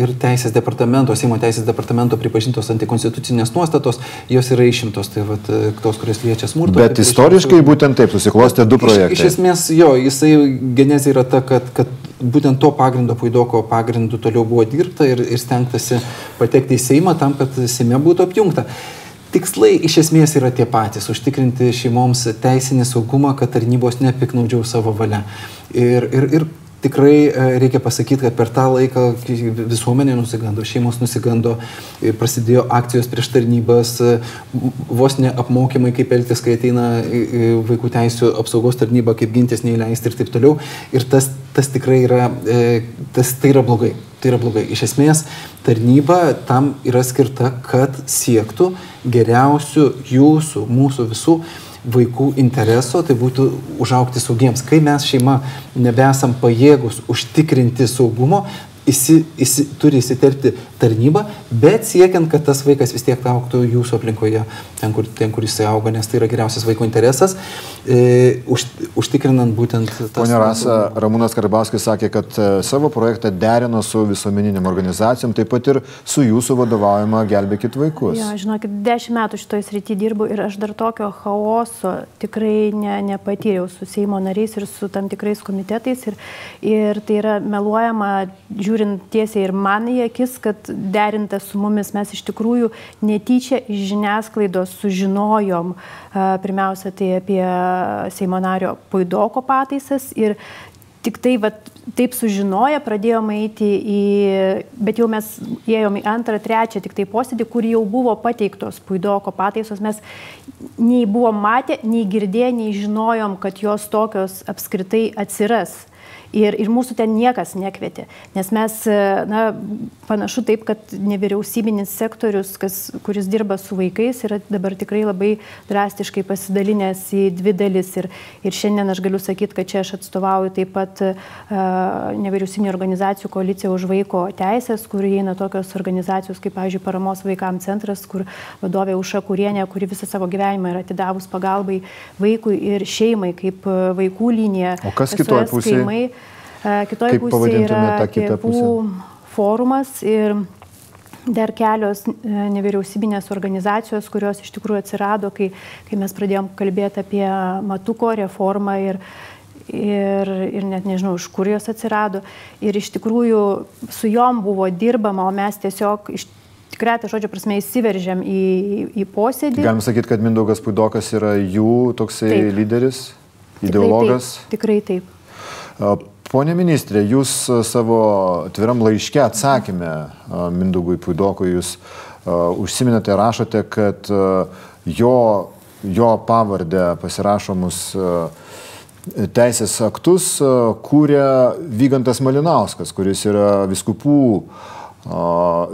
ir teisės departamento, Seimo teisės departamento pripažintos antikonstitucinės nuostatos, jos yra išimtos, tai vat, e, tos, kurias liečia smurto. Bet istoriškai būtent taip susiklostė du projektai. Iš, iš esmės, jo, jisai genezė yra ta, kad, kad būtent to pagrindo, puidoko pagrindu toliau buvo dirbta ir, ir stengtasi patekti į Seimą tam, kad Seime būtų apjungta tikslai iš esmės yra tie patys - užtikrinti šeimoms teisinį saugumą, kad tarnybos nepiknaudžiau savo valia. Ir, ir, ir tikrai e, reikia pasakyti, kad per tą laiką visuomenė nusigando, šeimos nusigando, e, prasidėjo akcijos prieš tarnybas, e, vos ne apmokymai, kaip elgtis, kai ateina vaikų teisų apsaugos tarnyba, kaip gintis neįleisti ir taip toliau. Ir tas, tas tikrai yra, tas, tai yra blogai. Tai yra blogai. Iš esmės, tarnyba tam yra skirta, kad siektų geriausių jūsų, mūsų visų vaikų intereso, tai būtų užaukti saugiems. Kai mes šeima nebesam pajėgus užtikrinti saugumo, įsi, įsi, turi įsiterpti tarnybą, bet siekiant, kad tas vaikas vis tiek auktų jūsų aplinkoje, ten kur, ten, kur jisai auga, nes tai yra geriausias vaiko interesas, e, už, užtikrinant būtent... Pone Rasa, Ramūnas Karbauskis sakė, kad e, savo projektą derino su visuomeniniam organizacijom, taip pat ir su jūsų vadovaujama Gelbėkit vaikus. Ja, žinokit, dešimt metų šitoje srityje dirbu ir aš dar tokio chaoso tikrai ne, nepatyriau su Seimo nariais ir su tam tikrais komitetais. Ir, ir tai yra meluojama, žiūrint žiūrint tiesiai ir man į akis, kad derinta su mumis mes iš tikrųjų netyčia iš žiniasklaidos sužinojom pirmiausia tai apie Seimo nario Puidoko pataisas ir tik tai vat, taip sužinoję pradėjome eiti į, bet jau mes ėjom į antrą, trečią tik tai posėdį, kur jau buvo pateiktos Puidoko pataisos, mes nei buvom matę, nei girdėję, nei žinojom, kad jos tokios apskritai atsiras. Ir, ir mūsų ten niekas nekvietė, nes mes, na, panašu taip, kad nevyriausybinis sektorius, kas, kuris dirba su vaikais, yra dabar tikrai labai drastiškai pasidalinęs į dvi dalis. Ir, ir šiandien aš galiu sakyti, kad čia aš atstovauju taip pat uh, nevyriausybinio organizacijų koaliciją už vaiko teisės, kur įeina tokios organizacijos kaip, pavyzdžiui, Paramos vaikams centras, kur vadovė Uša Kurienė, kuri visą savo gyvenimą yra atidavus pagalbai vaikui ir šeimai kaip vaikų linija. O kas kitoje pusėje? Kitoje pusėje yra tėvų forumas ir dar kelios nevyriausybinės organizacijos, kurios iš tikrųjų atsirado, kai, kai mes pradėjom kalbėti apie Matuko reformą ir, ir, ir net nežinau, iš kur jos atsirado. Ir iš tikrųjų su jom buvo dirbama, o mes tiesiog iš tikrai tą žodžio prasme įsiveržėm į, į posėdį. Galim sakyti, kad Mindaugas Puidokas yra jų toksai taip. lyderis, ideologas. Tikrai taip. Tikrai taip. Pone ministrė, jūs e, savo atviram laiške atsakymę e, Mindugui Puidokui, jūs uh, užsiminėte, rašote, kad uh, jo, jo pavardę pasirašomus uh, teisės aktus kūrė Vygantas Malinauskas, kuris yra viskupų,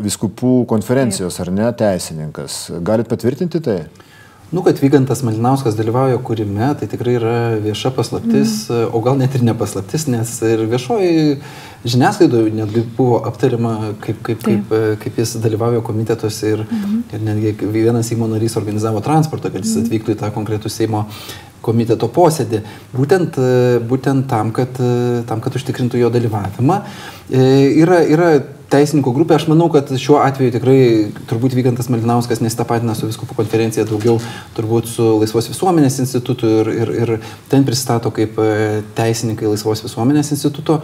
viskupų konferencijos ar ne teisininkas. Galit patvirtinti tai? Nu, kad Vygantas Malinauskas dalyvauja kūrime, tai tikrai yra vieša paslaptis, mm. o gal net ir ne paslaptis, nes ir viešoji žiniasklaidoje netgi buvo aptariama, kaip, kaip, kaip, kaip jis dalyvauja komitetuose ir, mm. ir netgi vienas Seimo narys organizavo transportą, kad jis mhm. atvyktų į tą konkretų Seimo komiteto posėdį, būtent, būtent tam, kad, tam, kad užtikrintų jo dalyvavimą. E, yra, yra teisininkų grupė, aš manau, kad šiuo atveju tikrai turbūt Vygantas Malinauskas nestapatina su viskupų konferencija, daugiau turbūt su Laisvos visuomenės institutu ir, ir, ir ten pristato kaip e, teisininkai Laisvos visuomenės instituto.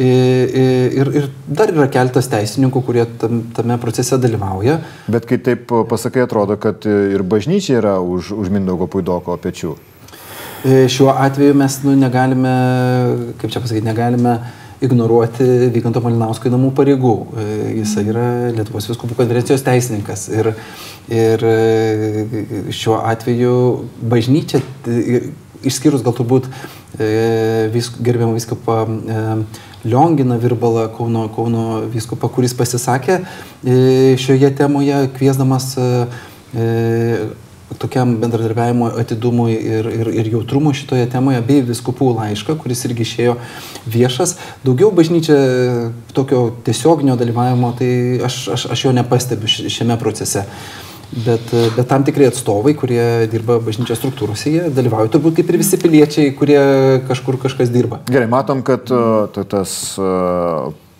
Ir, ir dar yra keltas teisininkų, kurie tam, tame procese dalyvauja. Bet kai taip pasakai, atrodo, kad ir bažnyčia yra už, už Mindaugo Puidoko pečių. E, šiuo atveju mes nu, negalime, kaip čia pasakyti, negalime uh, ignoruoti Vykanto Malinausko įdomų pareigų. E, jis yra Lietuvos viskupų konferencijos teisininkas. Ir, ir e, šiuo atveju bažnyčia, išskyrus gal turbūt e, vis, gerbiamą viskupą Lionginą Virbalą, Kauno, Kauno viskupą, kuris pasisakė šioje temoje, kviesdamas tokiam bendradarbiavimo atidumui ir, ir, ir jautrumui šitoje temoje, bei viskupų laišką, kuris irgi išėjo viešas. Daugiau bažnyčia tokio tiesioginio dalyvavimo, tai aš, aš, aš jo nepastebiu šiame procese. Bet, bet tam tikri atstovai, kurie dirba bažnyčios struktūrose, jie dalyvauja turbūt kaip ir visi piliečiai, kurie kažkur kažkas dirba. Gerai, matom, kad tas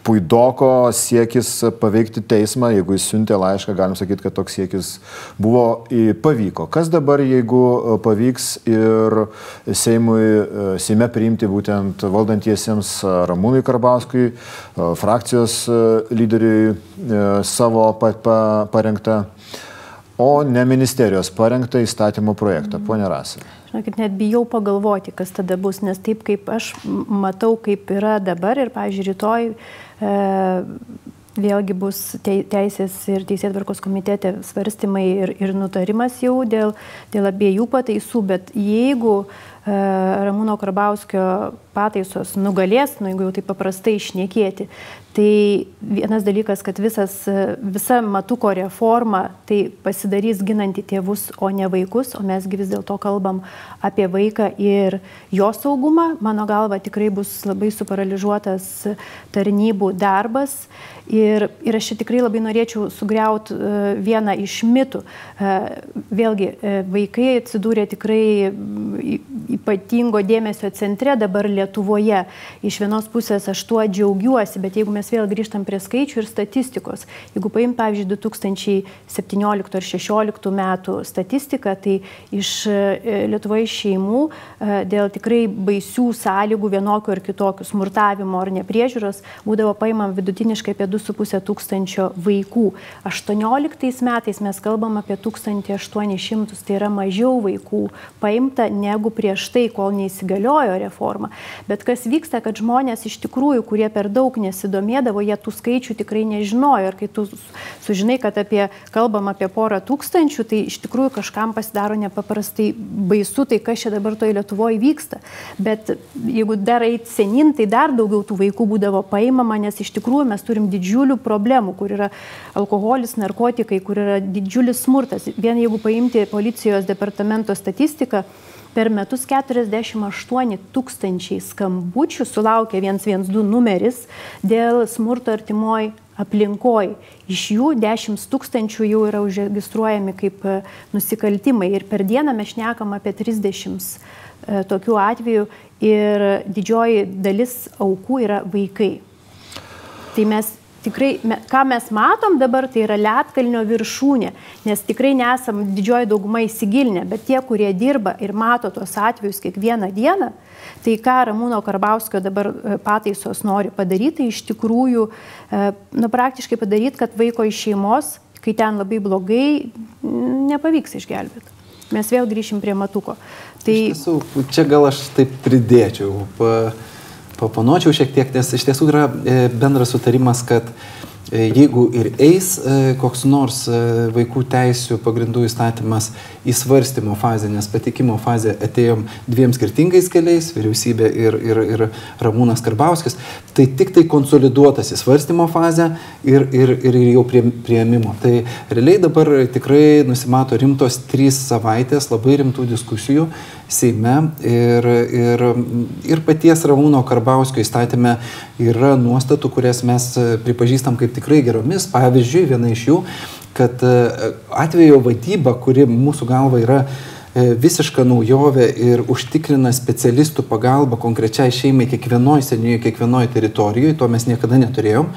Puidoko siekis paveikti teismą, jeigu jis siuntė laišką, galim sakyti, kad toks siekis buvo pavyko. Kas dabar, jeigu e, pavyks ir Seimui, e, Seime priimti būtent valdantiesiems Ramūnui Karbauskui, e, frakcijos lyderiui savo parengtą, o ne ministerijos parengtą įstatymo projektą, ponė Rasė? Žinokit, net bijau pagalvoti, kas tada bus, nes taip kaip aš matau, kaip yra dabar ir, pavyzdžiui, rytoj e, vėlgi bus teisės ir teisėtvarkos komitete svarstymai ir, ir nutarimas jau dėl, dėl abiejų pataisų, bet jeigu e, Ramūno Karbauskio pataisos nugalės, nu, jeigu jau taip paprastai išnekėti, Tai vienas dalykas, kad visas, visa matuko reforma tai pasidarys ginanti tėvus, o ne vaikus, o mesgi vis dėlto kalbam apie vaiką ir jo saugumą. Mano galva tikrai bus labai suparaližuotas tarnybų darbas. Ir, ir aš čia tikrai labai norėčiau sugriauti uh, vieną iš mitų. Uh, vėlgi, uh, vaikai atsidūrė tikrai ypatingo dėmesio centre dabar Lietuvoje. Iš vienos pusės aš tuo džiaugiuosi, bet jeigu mes vėl grįžtam prie skaičių ir statistikos. Jeigu paim, pavyzdžiui, 2017 ar 2016 metų statistiką, tai iš e, Lietuvoje šeimų e, dėl tikrai baisių sąlygų vienokių ar kitokių smurtavimo ar nepriežiūros būdavo paimam vidutiniškai apie 2,5 tūkstančio vaikų. 18 metais mes kalbam apie 1800, tai yra mažiau vaikų paimta negu prieš tai, kol neįsigaliojo reforma. Bet kas vyksta, kad žmonės iš tikrųjų, kurie per daug nesidomėjo, domėdavo, jie tų skaičių tikrai nežinojo. Ir kai tu sužinai, kad apie, kalbam apie porą tūkstančių, tai iš tikrųjų kažkam pasidaro nepaprastai baisu, tai kas čia dabar toje Lietuvoje vyksta. Bet jeigu dar eit senin, tai dar daugiau tų vaikų būdavo paimama, nes iš tikrųjų mes turim didžiulių problemų, kur yra alkoholis, narkotikai, kur yra didžiulis smurtas. Vien jeigu paimti policijos departamento statistiką, per metus 48 tūkstančiai skambučių sulaukia 112 numeris dėl smurto artimoj aplinkoj. Iš jų 10 tūkstančių jau yra užregistruojami kaip e, nusikaltimai ir per dieną mes šnekam apie 30 e, tokių atvejų ir didžioji dalis aukų yra vaikai. Tai mes tikrai, ką mes matom dabar, tai yra Lietkalnio viršūnė, nes tikrai nesam didžioji dauguma įsigilinę, bet tie, kurie dirba ir mato tuos atvejus kiekvieną dieną, tai ką Ramūno Karbauskio dabar e, pataisos nori padaryti, tai iš tikrųjų, e, nu, praktiškai padaryti, kad vaiko iš šeimos, kai ten labai blogai, nepavyks išgelbėti. Mes vėl grįšim prie matuko. Tai... Iš tiesų, čia gal aš taip pridėčiau. Pa paponuočiau šiek tiek, nes iš tiesų yra e, bendras sutarimas, kad E, jeigu ir eis e, koks nors vaikų teisų pagrindų įstatymas į svarstymo fazę, nes patikimo fazę atėjom dviem skirtingais keliais - vyriausybė ir, ir, ir Ramūnas Karbauskis, tai tik tai konsoliduotas į svarstymo fazę ir, ir, ir jau prie, prieimimo. Tai realiai dabar tikrai nusimato rimtos trys savaitės labai rimtų diskusijų Seime ir, ir, ir paties Ramūno Karbauskio įstatymė yra nuostatų, kurias mes pripažįstam kaip tikrai geromis. Pavyzdžiui, viena iš jų, kad e, atvejo vadyba, kuri mūsų galva yra e, visiška naujovė ir užtikrina specialistų pagalbą konkrečiai šeimai kiekvienoje senijoje, kiekvienoje teritorijoje, to mes niekada neturėjom.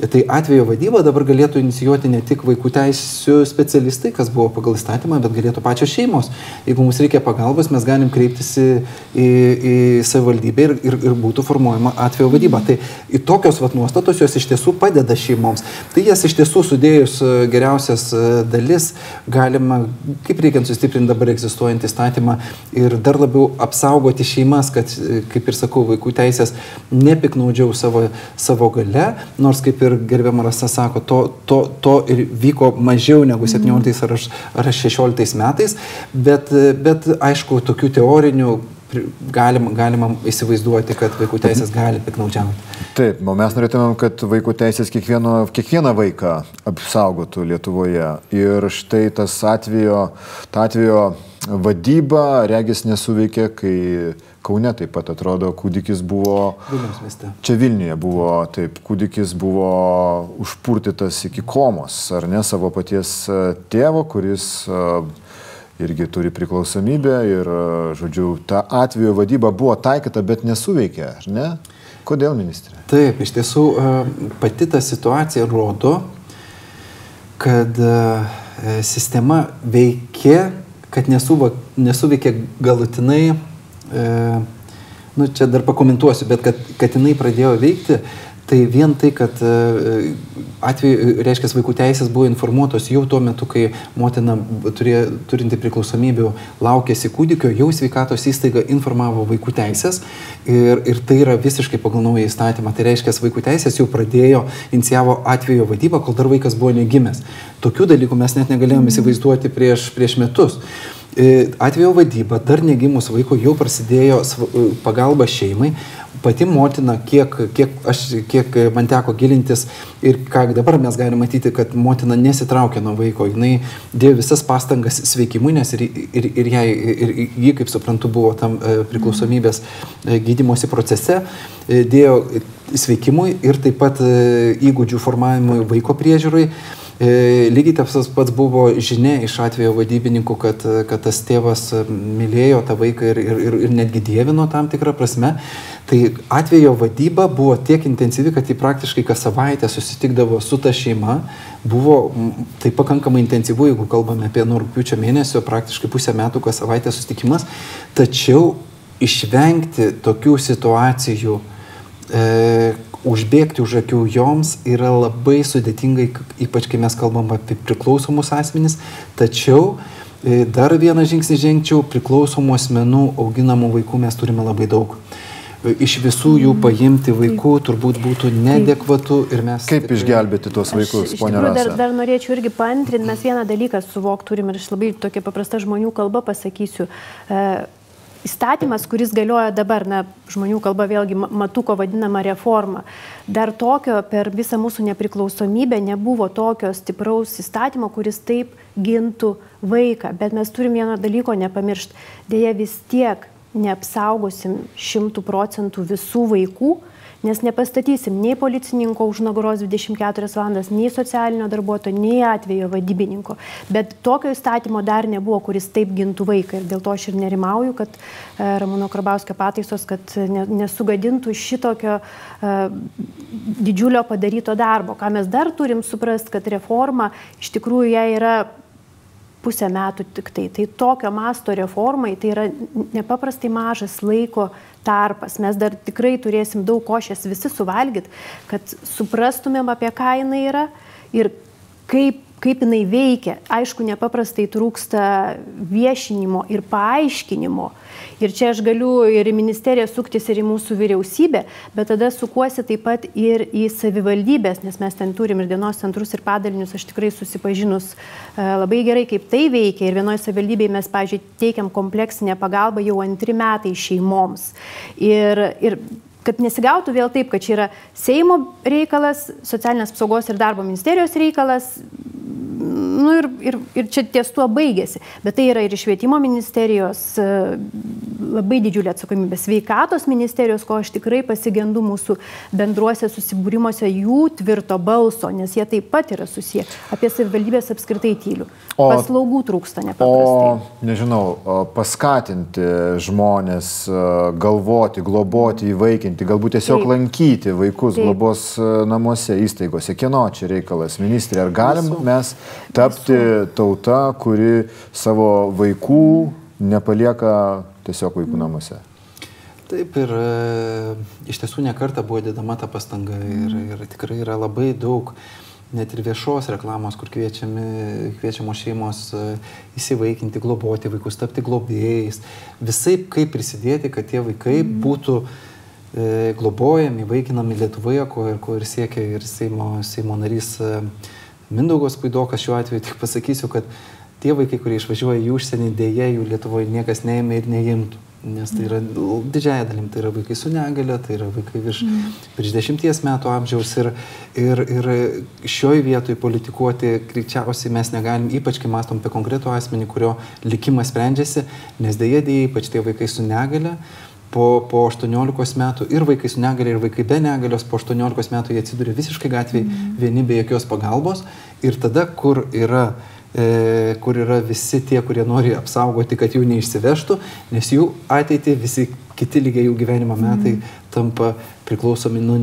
Tai atvejo vadybą dabar galėtų inicijuoti ne tik vaikų teisų specialistai, kas buvo pagal įstatymą, bet galėtų pačios šeimos. Jeigu mums reikia pagalbos, mes galim kreiptis į, į, į savivaldybę ir, ir, ir būtų formuojama atvejo vadyba. Tai į tokios vat, nuostatos jos iš tiesų padeda šeimoms. Tai jas iš tiesų sudėjus e, geriausias e, dalis galima, kaip reikiant sustiprinti dabar egzistuojantį įstatymą ir dar labiau apsaugoti šeimas, kad, e, kaip ir sakau, vaikų teisės nepiknaudžiau savo, savo gale, nors kaip ir ir gerbiama Rasa sako, to, to, to ir vyko mažiau negu 17 ar, ar 16 metais, bet, bet aišku, tokių teorinių galima, galima įsivaizduoti, kad vaikų teisės gali piknaudžiauti. Taip, o mes norėtumėm, kad vaikų teisės kiekvieno, kiekvieną vaiką apsaugotų Lietuvoje. Ir štai tas atvejo, ta atvejo vadyba regis nesuveikė, kai Kaune taip pat atrodo, kūdikis buvo. Vilnius mieste. Čia Vilniuje buvo, taip, kūdikis buvo užpurtytas iki komos, ar ne, savo paties e, tėvo, kuris e, irgi turi priklausomybę ir, e, žodžiu, ta atvejo vadyba buvo taikyta, bet nesuveikė, ar ne? Kodėl, ministrė? Taip, iš tiesų pati ta situacija rodo, kad sistema veikė, kad nesuveikė galutinai e, nu, čia dar pakomentuosiu, bet kad, kad jinai pradėjo veikti, tai vien tai, kad e, atveju, reiškia, vaikų teisės buvo informuotos jau tuo metu, kai motina turė, turinti priklausomybių laukėsi kūdikio, jau sveikatos įstaiga informavo vaikų teisės ir, ir tai yra visiškai pagal naują įstatymą. Tai reiškia, vaikų teisės jau pradėjo, inicijavo atvejo vadybą, kol dar vaikas buvo negimęs. Tokių dalykų mes net negalėjome įsivaizduoti prieš, prieš metus. Atvejo vadyba, dar negimus vaiko jau prasidėjo pagalba šeimai, pati motina, kiek, kiek, aš, kiek man teko gilintis ir ką dabar mes galime matyti, kad motina nesitraukia nuo vaiko, jinai dėjo visas pastangas sveikimui, nes ir, ir, ir, jai, ir ji, kaip suprantu, buvo tam e, priklausomybės e, gydimosi procese, e, dėjo sveikimui ir taip pat įgūdžių formavimui vaiko priežiūrai. Lygiai tas pats buvo žinia iš atvejo vadybininkų, kad, kad tas tėvas mylėjo tą vaiką ir, ir, ir netgi dievino tam tikrą prasme. Tai atvejo vadyba buvo tiek intensyvi, kad jį praktiškai kas savaitę susitikdavo su ta šeima. Buvo tai pakankamai intensyvu, jeigu kalbame apie nuo rūpiučio mėnesio, praktiškai pusę metų kas savaitę susitikimas. Tačiau išvengti tokių situacijų, e, užbėgti už akių joms yra labai sudėtingai, ypač kai mes kalbam apie priklausomus asmenys. Tačiau e, dar vieną žingsnį žengčiau, priklausomų asmenų auginamų vaikų mes turime labai daug iš visų jų mm. paimti vaikų turbūt būtų nedekvatu ir mes... Kaip išgelbėti tuos vaikus, ponia Rasa? Dar, dar norėčiau irgi paantrinti, mes vieną dalyką suvok turim ir aš labai tokia paprasta žmonių kalba pasakysiu. E, įstatymas, kuris galioja dabar, na, žmonių kalba vėlgi matuko vadinama reforma, dar tokio per visą mūsų nepriklausomybę nebuvo tokio stipraus įstatymo, kuris taip gintų vaiką. Bet mes turim vieno dalyko nepamiršti. Deja vis tiek neapsaugosim šimtų procentų visų vaikų, nes nepastatysim nei policininko už nugaros 24 valandas, nei socialinio darbuotojo, nei atvejo vadybininko. Bet tokio įstatymo dar nebuvo, kuris taip gintų vaiką. Ir dėl to aš ir nerimauju, kad e, Ramūno Krabauskio pataisos, kad nesugadintų šitokio uh, didžiulio padaryto darbo. Ką mes dar turim suprasti, kad reforma iš tikrųjų ją yra pusę metų tik tai. Tai tokio masto reformai tai yra nepaprastai mažas laiko tarpas. Mes dar tikrai turėsim daug košės visi suvalgyti, kad suprastumėm apie ką jinai yra ir kaip kaip jinai veikia. Aišku, nepaprastai trūksta viešinimo ir paaiškinimo. Ir čia aš galiu ir į ministeriją suktis, ir į mūsų vyriausybę, bet tada sukuosi taip pat ir į savivaldybės, nes mes ten turim ir dienos centrus, ir padalinius, aš tikrai susipažinus e, labai gerai, kaip tai veikia. Ir vienoje savivaldybėje mes, pažiūrėjau, teikiam kompleksinę pagalbą jau antri metai šeimoms. Ir, ir kad nesigautų vėl taip, kad čia yra Seimo reikalas, socialinės apsaugos ir darbo ministerijos reikalas, nu ir, ir, ir čia ties tuo baigėsi. Bet tai yra ir švietimo ministerijos e, labai didžiulė atsakomybė, sveikatos ministerijos, ko aš tikrai pasigendu mūsų bendruose susibūrimuose jų tvirto balso, nes jie taip pat yra susiję. Apie savivaldybės apskritai tylių. O, Paslaugų trūksta nepaprastai. O, nežinau, paskatinti žmonės galvoti, globoti, įvaikinti, galbūt tiesiog taip. lankyti vaikus taip. globos namuose, įstaigose. Kieno čia reikalas, ministrė? Ar galim Visų. mes tapti tauta, kuri savo vaikų nepalieka tiesiog vaikų namuose. Taip ir e, iš tiesų nekarta buvo dėdama ta pastanga ir, ir tikrai yra labai daug net ir viešos reklamos, kur kviečiami, kviečiamos šeimos e, įsivaikinti, globoti vaikus, tapti globėjais, visai kaip prisidėti, kad tie vaikai būtų e, globojami, vaikinami Lietuvoje, ko ir, ko ir siekia ir Seimo, Seimo narys. Mindaugas Puidokas šiuo atveju tik pasakysiu, kad tie vaikai, kurie išvažiuoja į užsienį, dėja jų Lietuvoje niekas neėmė ir neimtų. Nes tai yra didžiaja dalim, tai yra vaikai su negale, tai yra vaikai virš, mm. virš dešimties metų amžiaus ir, ir, ir šioj vietoj politikuoti greičiausiai mes negalim, ypač kai mastom apie konkretų asmenį, kurio likimas sprendžiasi, nes dėja dėja, ypač tie vaikai su negale, po, po 18 metų ir vaikai su negalė, ir vaikai be negalios po 18 metų jie atsiduria visiškai gatvėje, mm. vieni be jokios pagalbos. Ir tada, kur yra, kur yra visi tie, kurie nori apsaugoti, kad jų neišsivežtų, nes jų ateitį visi kiti lygiai jų gyvenimo metai mm. tampa priklausomi nuo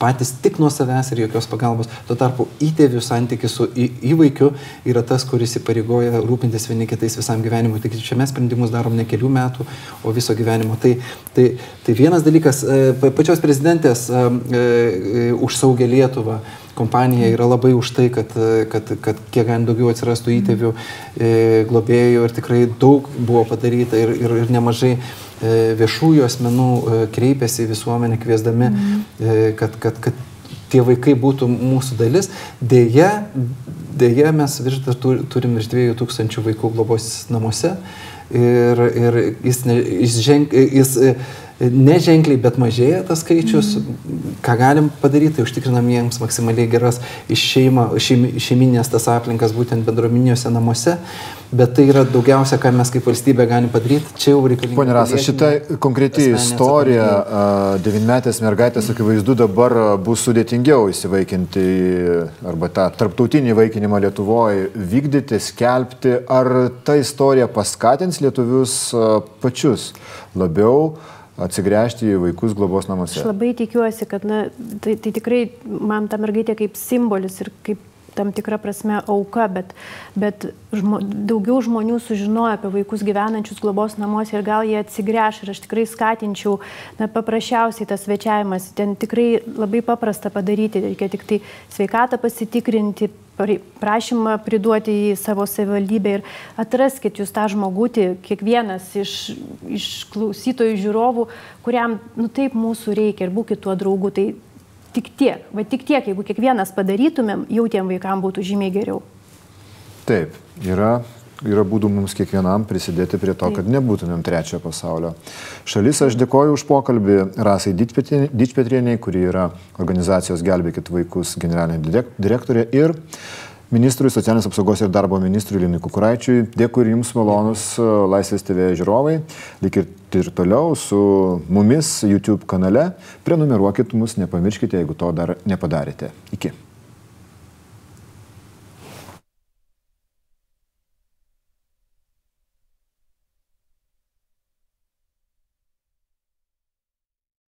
patys tik nuo savęs ir jokios pagalbos. Tuo tarpu įtėvių santykis su į, įvaikiu yra tas, kuris įpareigoja rūpintis vieni kitais visam gyvenimui. Tik čia mes sprendimus darom ne kelių metų, o viso gyvenimo. Tai, tai, tai vienas dalykas, e, pačios prezidentės e, e, už saugę Lietuvą kompanija yra labai už tai, kad, kad, kad kiek galint daugiau atsirastų įtėvių, globėjų ir tikrai daug buvo padaryta ir, ir, ir nemažai E, viešųjų asmenų e, kreipiasi į visuomenę kviesdami, mm. kad, kad, kad tie vaikai būtų mūsų dalis. Deja, deja mes virš, turim virš 2000 vaikų globos namuose ir, ir jis, ne, jis, ženk, jis neženkliai, bet mažėja tas skaičius. Mm. Ką galim padaryti, tai užtikrinam jiems maksimaliai geras šeima, šeim, šeiminės tas aplinkas būtent bendruomeniniuose namuose. Bet tai yra daugiausia, ką mes kaip valstybė galim padaryti. Čia jau reikalinga. Pone Rasa, šita konkreti istorija, devinmetės mergaitės, akivaizdu, dabar bus sudėtingiau įsivaikinti arba tą tarptautinį vaikinimą Lietuvoje vykdyti, skelbti. Ar ta istorija paskatins lietuvius pačius labiau atsigręžti į vaikus globos namuose. Aš labai tikiuosi, kad na, tai, tai tikrai man ta mergaitė kaip simbolis ir kaip tam tikra prasme auka, bet, bet žmo, daugiau žmonių sužinoja apie vaikus gyvenančius globos namuose ir gal jie atsigręš ir aš tikrai skatinčiau, na, paprasčiausiai tas svečiavimas, ten tikrai labai paprasta padaryti, reikia tik tai sveikatą pasitikrinti, prašymą priduoti į savo savivaldybę ir atraskit jūs tą žmogutį, kiekvienas iš, iš klausytojų žiūrovų, kuriam, nu taip, mūsų reikia ir būkit tuo draugu. Tai tik tiek, va tik tiek, jeigu kiekvienas padarytumėm, jau tiem vaikam būtų žymiai geriau. Taip, yra yra būdų mums kiekvienam prisidėti prie to, kad nebūtumėm trečiojo pasaulio šalis. Aš dėkoju už pokalbį Rasai Dičpetrieniai, kuri yra organizacijos Gelbėkit vaikus generalinė direktorė ir ministrui, socialinės apsaugos ir darbo ministrui Linui Kukuraičiui. Dėkui ir jums malonus e, Laisvės TV žiūrovai. Likit ir toliau su mumis YouTube kanale. Prenumeruokit mus, nepamirškite, jeigu to dar nepadarėte. Iki.